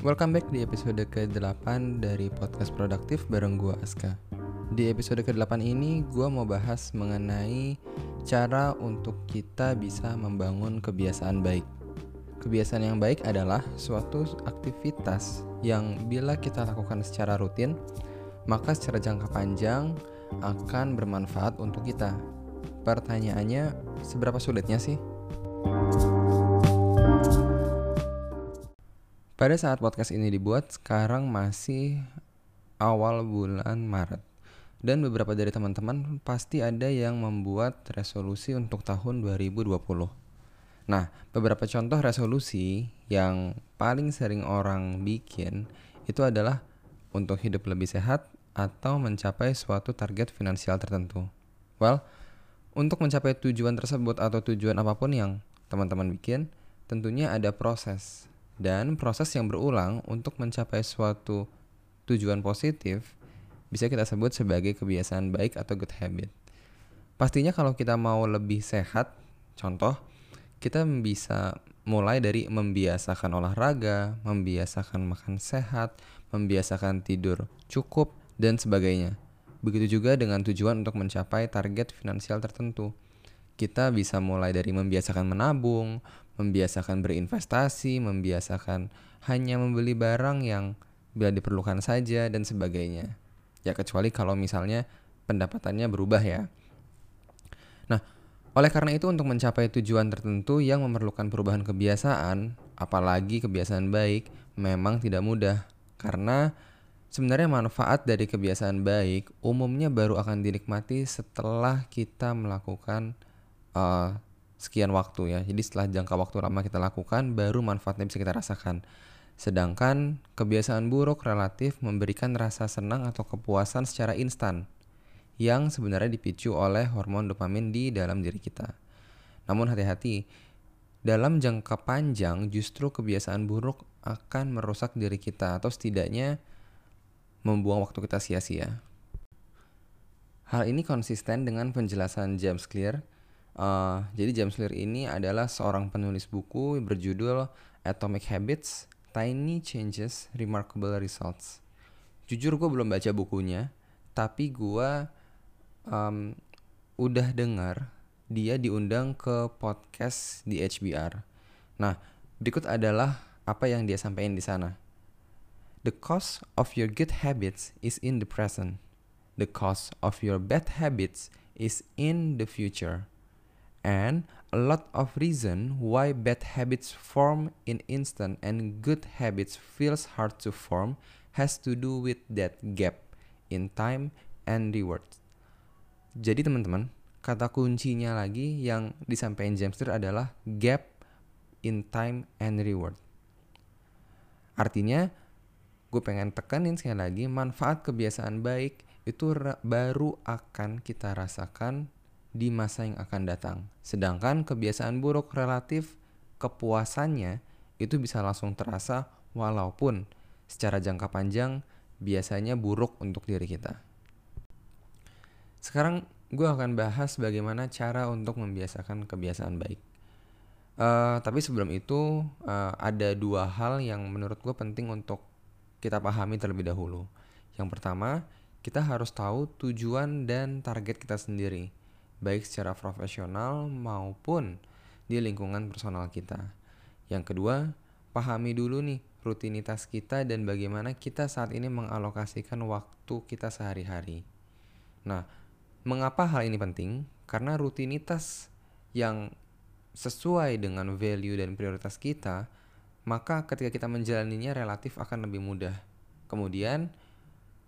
Welcome back di episode ke-8 dari podcast produktif bareng gua Aska. Di episode ke-8 ini gua mau bahas mengenai cara untuk kita bisa membangun kebiasaan baik. Kebiasaan yang baik adalah suatu aktivitas yang bila kita lakukan secara rutin, maka secara jangka panjang akan bermanfaat untuk kita. Pertanyaannya, seberapa sulitnya sih? Pada saat podcast ini dibuat, sekarang masih awal bulan Maret. Dan beberapa dari teman-teman pasti ada yang membuat resolusi untuk tahun 2020. Nah, beberapa contoh resolusi yang paling sering orang bikin itu adalah untuk hidup lebih sehat atau mencapai suatu target finansial tertentu. Well, untuk mencapai tujuan tersebut atau tujuan apa pun yang teman-teman bikin, tentunya ada proses dan proses yang berulang untuk mencapai suatu tujuan positif bisa kita sebut sebagai kebiasaan baik atau good habit. Pastinya kalau kita mau lebih sehat, contoh, kita bisa mulai dari membiasakan olahraga, membiasakan makan sehat, membiasakan tidur cukup, dan sebagainya. Begitu juga dengan tujuan untuk mencapai target finansial tertentu. Kita bisa mulai dari membiasakan menabung, membiasakan berinvestasi, membiasakan hanya membeli barang yang bila diperlukan saja dan sebagainya. Ya kecuali kalau misalnya pendapatannya berubah ya. Nah, oleh karena itu untuk mencapai tujuan tertentu yang memerlukan perubahan kebiasaan, apalagi kebiasaan baik, memang tidak mudah karena sebenarnya manfaat dari kebiasaan baik umumnya baru akan dinikmati setelah kita melakukan uh, sekian waktu ya. Jadi setelah jangka waktu lama kita lakukan, baru manfaatnya bisa kita rasakan. Sedangkan kebiasaan buruk relatif memberikan rasa senang atau kepuasan secara instan yang sebenarnya dipicu oleh hormon dopamin di dalam diri kita. Namun hati-hati, dalam jangka panjang justru kebiasaan buruk akan merusak diri kita atau setidaknya membuang waktu kita sia-sia. Hal ini konsisten dengan penjelasan James Clear Uh, jadi James Clear ini adalah seorang penulis buku berjudul Atomic Habits, Tiny Changes, Remarkable Results. Jujur gue belum baca bukunya, tapi gue um, udah dengar dia diundang ke podcast di HBR. Nah, berikut adalah apa yang dia sampaikan di sana. The cost of your good habits is in the present. The cost of your bad habits is in the future. And a lot of reason why bad habits form in instant and good habits feels hard to form has to do with that gap in time and reward. Jadi teman-teman, kata kuncinya lagi yang disampaikan James Clear adalah gap in time and reward. Artinya, gue pengen tekanin sekali lagi, manfaat kebiasaan baik itu baru akan kita rasakan di masa yang akan datang. Sedangkan kebiasaan buruk relatif kepuasannya itu bisa langsung terasa walaupun secara jangka panjang biasanya buruk untuk diri kita. Sekarang gue akan bahas bagaimana cara untuk membiasakan kebiasaan baik. Uh, tapi sebelum itu uh, ada dua hal yang menurut gue penting untuk kita pahami terlebih dahulu. Yang pertama, kita harus tahu tujuan dan target kita sendiri baik secara profesional maupun di lingkungan personal kita. Yang kedua, pahami dulu nih rutinitas kita dan bagaimana kita saat ini mengalokasikan waktu kita sehari-hari. Nah, mengapa hal ini penting? Karena rutinitas yang sesuai dengan value dan prioritas kita, maka ketika kita menjalaninya relatif akan lebih mudah. Kemudian,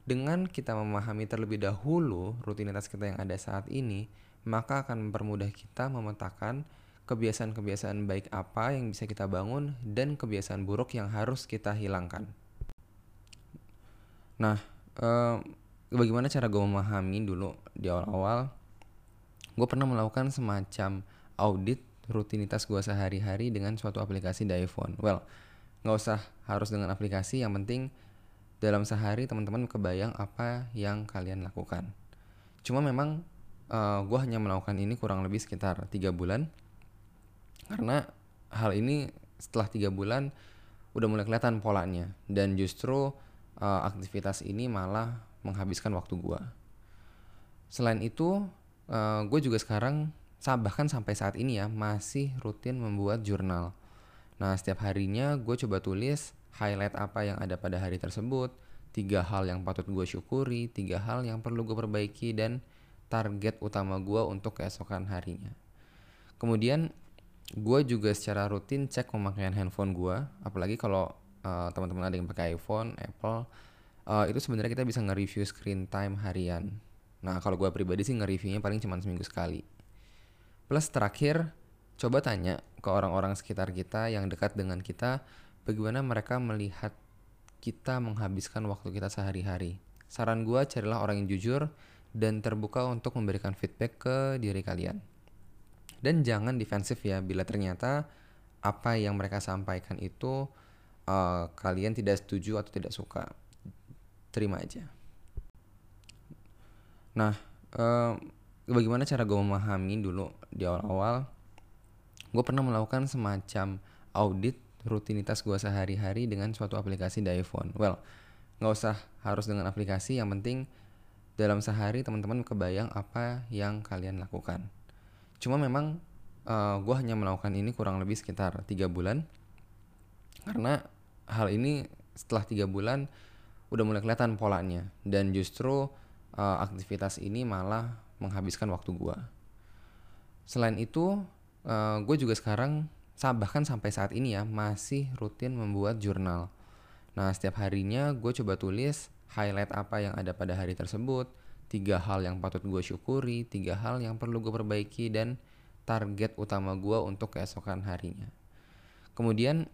dengan kita memahami terlebih dahulu rutinitas kita yang ada saat ini, maka akan mempermudah kita memetakan kebiasaan-kebiasaan baik apa yang bisa kita bangun dan kebiasaan buruk yang harus kita hilangkan. Nah, eh, bagaimana cara gue memahami dulu di awal-awal? Gue pernah melakukan semacam audit rutinitas gue sehari-hari dengan suatu aplikasi di iPhone. Well, nggak usah harus dengan aplikasi, yang penting dalam sehari teman-teman kebayang apa yang kalian lakukan. Cuma memang uh, eh, gue hanya melakukan ini kurang lebih sekitar tiga bulan karena hal ini setelah tiga bulan udah mulai kelihatan polanya dan justru uh, aktivitas ini malah menghabiskan waktu gue. Selain itu, uh, gue juga sekarang bahkan sampai saat ini ya masih rutin membuat jurnal. Nah setiap harinya gue coba tulis highlight apa yang ada pada hari tersebut, tiga hal yang patut gue syukuri, tiga hal yang perlu gue perbaiki dan target utama gue untuk keesokan harinya. Kemudian gue juga secara rutin cek pemakaian handphone gue, apalagi kalau uh, teman-teman ada yang pakai iPhone, Apple, uh, itu sebenarnya kita bisa nge-review screen time harian. Nah kalau gue pribadi sih nge-reviewnya paling cuma seminggu sekali. Plus terakhir, coba tanya ke orang-orang sekitar kita yang dekat dengan kita, bagaimana mereka melihat kita menghabiskan waktu kita sehari-hari. Saran gue carilah orang yang jujur dan terbuka untuk memberikan feedback ke diri kalian. Dan jangan defensif ya bila ternyata apa yang mereka sampaikan itu uh, kalian tidak setuju atau tidak suka. Terima aja. Nah, uh, bagaimana cara gue memahami dulu di awal-awal? Gue pernah melakukan semacam audit rutinitas gue sehari-hari dengan suatu aplikasi di iPhone. Well, nggak usah harus dengan aplikasi, yang penting dalam sehari teman-teman kebayang apa yang kalian lakukan. Cuma memang uh, eh, gue hanya melakukan ini kurang lebih sekitar tiga bulan karena hal ini setelah tiga bulan udah mulai kelihatan polanya dan justru uh, aktivitas ini malah menghabiskan waktu gue. Selain itu, uh, eh, gue juga sekarang bahkan sampai saat ini ya masih rutin membuat jurnal. Nah setiap harinya gue coba tulis highlight apa yang ada pada hari tersebut, tiga hal yang patut gue syukuri, tiga hal yang perlu gue perbaiki, dan target utama gue untuk keesokan harinya. Kemudian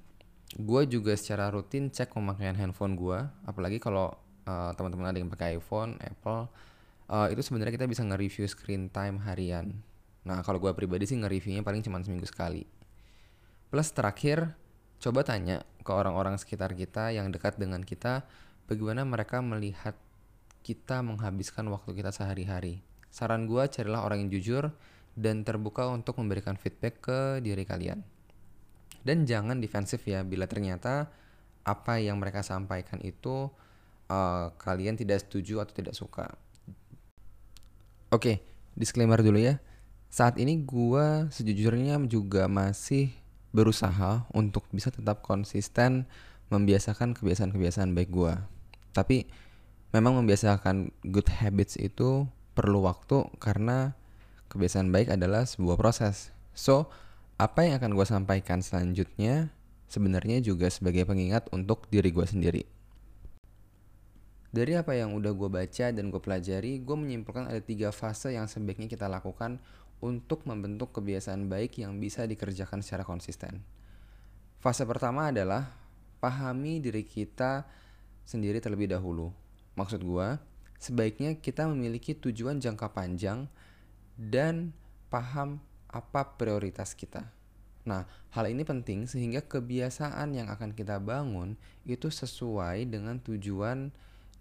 gue juga secara rutin cek pemakaian handphone gue, apalagi kalau uh, teman-teman ada yang pakai iPhone, Apple, uh, itu sebenarnya kita bisa nge-review screen time harian. Nah kalau gue pribadi sih nge-reviewnya paling cuma seminggu sekali. Plus terakhir, coba tanya ke orang-orang sekitar kita yang dekat dengan kita, bagaimana mereka melihat kita menghabiskan waktu kita sehari-hari. Saran gue carilah orang yang jujur dan terbuka untuk memberikan feedback ke diri kalian. Dan jangan defensif ya bila ternyata apa yang mereka sampaikan itu uh, kalian tidak setuju atau tidak suka. Oke, okay, disclaimer dulu ya. Saat ini gue sejujurnya juga masih berusaha untuk bisa tetap konsisten membiasakan kebiasaan-kebiasaan baik gue. Tapi memang membiasakan good habits itu perlu waktu karena kebiasaan baik adalah sebuah proses. So, apa yang akan gue sampaikan selanjutnya sebenarnya juga sebagai pengingat untuk diri gue sendiri. Dari apa yang udah gue baca dan gue pelajari, gue menyimpulkan ada tiga fase yang sebaiknya kita lakukan untuk membentuk kebiasaan baik yang bisa dikerjakan secara konsisten. Fase pertama adalah pahami diri kita sendiri terlebih dahulu. Maksud gue, sebaiknya kita memiliki tujuan jangka panjang dan paham apa prioritas kita. Nah, hal ini penting sehingga kebiasaan yang akan kita bangun itu sesuai dengan tujuan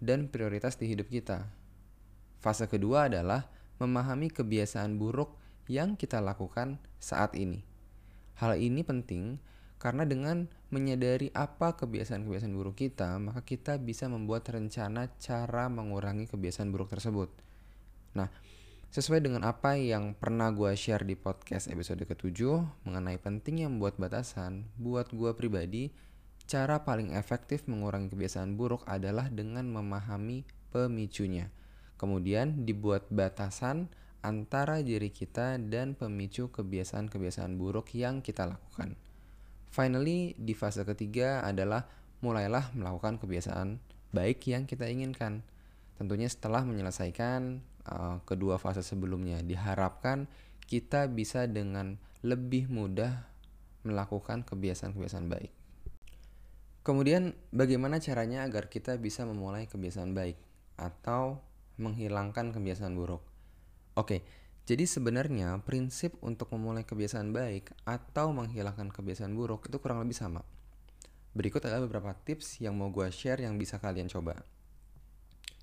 dan prioritas di hidup kita. Fase kedua adalah memahami kebiasaan buruk yang kita lakukan saat ini. Hal ini penting karena dengan menyadari apa kebiasaan-kebiasaan buruk kita, maka kita bisa membuat rencana cara mengurangi kebiasaan buruk tersebut. Nah, sesuai dengan apa yang pernah gue share di podcast episode ketujuh mengenai pentingnya membuat batasan, buat gue pribadi, cara paling efektif mengurangi kebiasaan buruk adalah dengan memahami pemicunya. Kemudian dibuat batasan antara diri kita dan pemicu kebiasaan-kebiasaan buruk yang kita lakukan. Finally, di fase ketiga adalah mulailah melakukan kebiasaan baik yang kita inginkan. Tentunya setelah menyelesaikan uh, kedua fase sebelumnya, diharapkan kita bisa dengan lebih mudah melakukan kebiasaan-kebiasaan baik. Kemudian, bagaimana caranya agar kita bisa memulai kebiasaan baik atau menghilangkan kebiasaan buruk? Oke, jadi sebenarnya prinsip untuk memulai kebiasaan baik atau menghilangkan kebiasaan buruk itu kurang lebih sama. Berikut adalah beberapa tips yang mau gue share yang bisa kalian coba.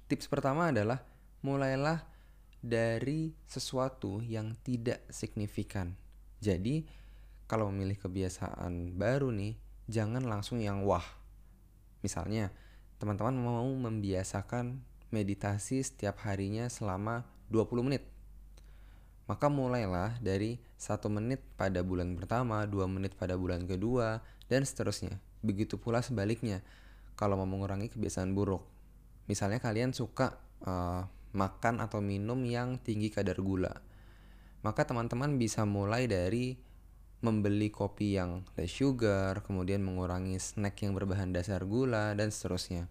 Tips pertama adalah mulailah dari sesuatu yang tidak signifikan. Jadi kalau memilih kebiasaan baru nih, jangan langsung yang wah. Misalnya, teman-teman mau membiasakan meditasi setiap harinya selama 20 menit. Maka mulailah dari satu menit pada bulan pertama, dua menit pada bulan kedua, dan seterusnya. Begitu pula sebaliknya, kalau mau mengurangi kebiasaan buruk. Misalnya kalian suka uh, makan atau minum yang tinggi kadar gula. Maka teman-teman bisa mulai dari membeli kopi yang less sugar, kemudian mengurangi snack yang berbahan dasar gula, dan seterusnya.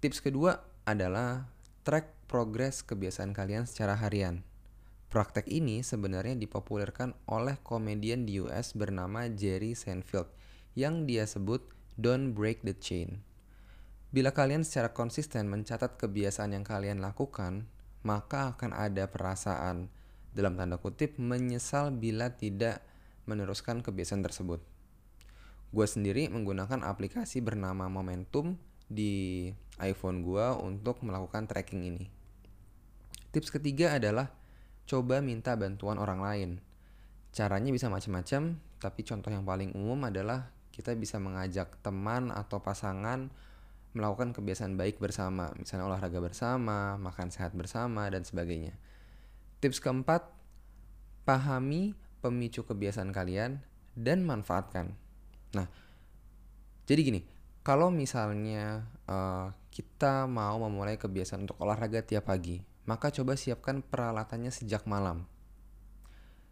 Tips kedua adalah track progres kebiasaan kalian secara harian. Praktek ini sebenarnya dipopulerkan oleh komedian di US bernama Jerry Seinfeld yang dia sebut Don't Break the Chain. Bila kalian secara konsisten mencatat kebiasaan yang kalian lakukan, maka akan ada perasaan dalam tanda kutip menyesal bila tidak meneruskan kebiasaan tersebut. Gue sendiri menggunakan aplikasi bernama Momentum di iPhone gue untuk melakukan tracking ini. Tips ketiga adalah coba minta bantuan orang lain. Caranya bisa macam-macam, tapi contoh yang paling umum adalah kita bisa mengajak teman atau pasangan melakukan kebiasaan baik bersama, misalnya olahraga bersama, makan sehat bersama, dan sebagainya. Tips keempat, pahami pemicu kebiasaan kalian dan manfaatkan. Nah, jadi gini, kalau misalnya uh, kita mau memulai kebiasaan untuk olahraga tiap pagi, maka coba siapkan peralatannya sejak malam.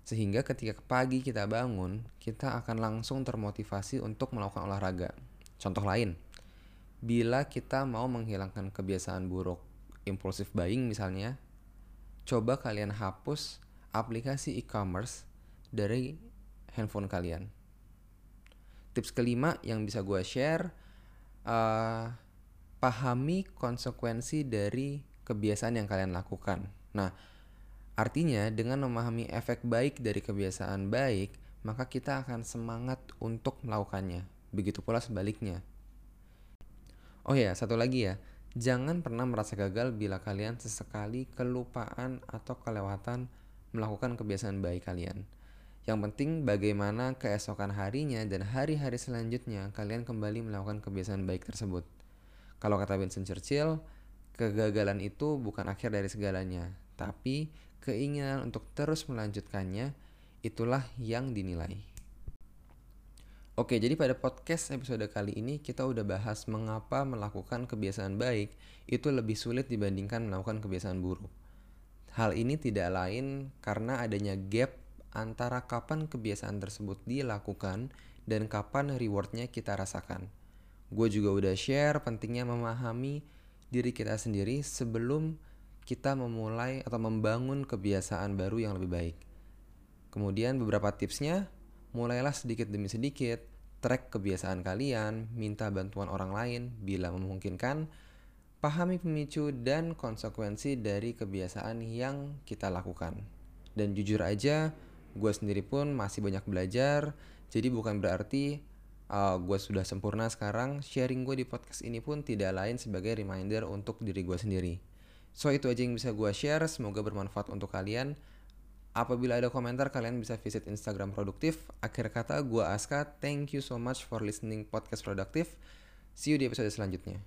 Sehingga ketika pagi kita bangun, kita akan langsung termotivasi untuk melakukan olahraga. Contoh lain, bila kita mau menghilangkan kebiasaan buruk impulsif buying misalnya, coba kalian hapus aplikasi e-commerce dari handphone kalian. Tips kelima yang bisa gue share, uh, pahami konsekuensi dari kebiasaan yang kalian lakukan. Nah, artinya dengan memahami efek baik dari kebiasaan baik, maka kita akan semangat untuk melakukannya. Begitu pula sebaliknya. Oh ya, satu lagi ya. Jangan pernah merasa gagal bila kalian sesekali kelupaan atau kelewatan melakukan kebiasaan baik kalian. Yang penting bagaimana keesokan harinya dan hari-hari selanjutnya kalian kembali melakukan kebiasaan baik tersebut. Kalau kata Winston Churchill, Kegagalan itu bukan akhir dari segalanya, tapi keinginan untuk terus melanjutkannya itulah yang dinilai. Oke, jadi pada podcast episode kali ini kita udah bahas mengapa melakukan kebiasaan baik itu lebih sulit dibandingkan melakukan kebiasaan buruk. Hal ini tidak lain karena adanya gap antara kapan kebiasaan tersebut dilakukan dan kapan rewardnya kita rasakan. Gue juga udah share pentingnya memahami diri kita sendiri sebelum kita memulai atau membangun kebiasaan baru yang lebih baik. Kemudian beberapa tipsnya, mulailah sedikit demi sedikit, track kebiasaan kalian, minta bantuan orang lain bila memungkinkan, pahami pemicu dan konsekuensi dari kebiasaan yang kita lakukan. Dan jujur aja, gue sendiri pun masih banyak belajar, jadi bukan berarti uh, gue sudah sempurna sekarang, sharing gue di podcast ini pun tidak lain sebagai reminder untuk diri gue sendiri. So itu aja yang bisa gue share, semoga bermanfaat untuk kalian. Apabila ada komentar, kalian bisa visit Instagram Produktif. Akhir kata, gue Aska, thank you so much for listening podcast Produktif. See you di episode selanjutnya.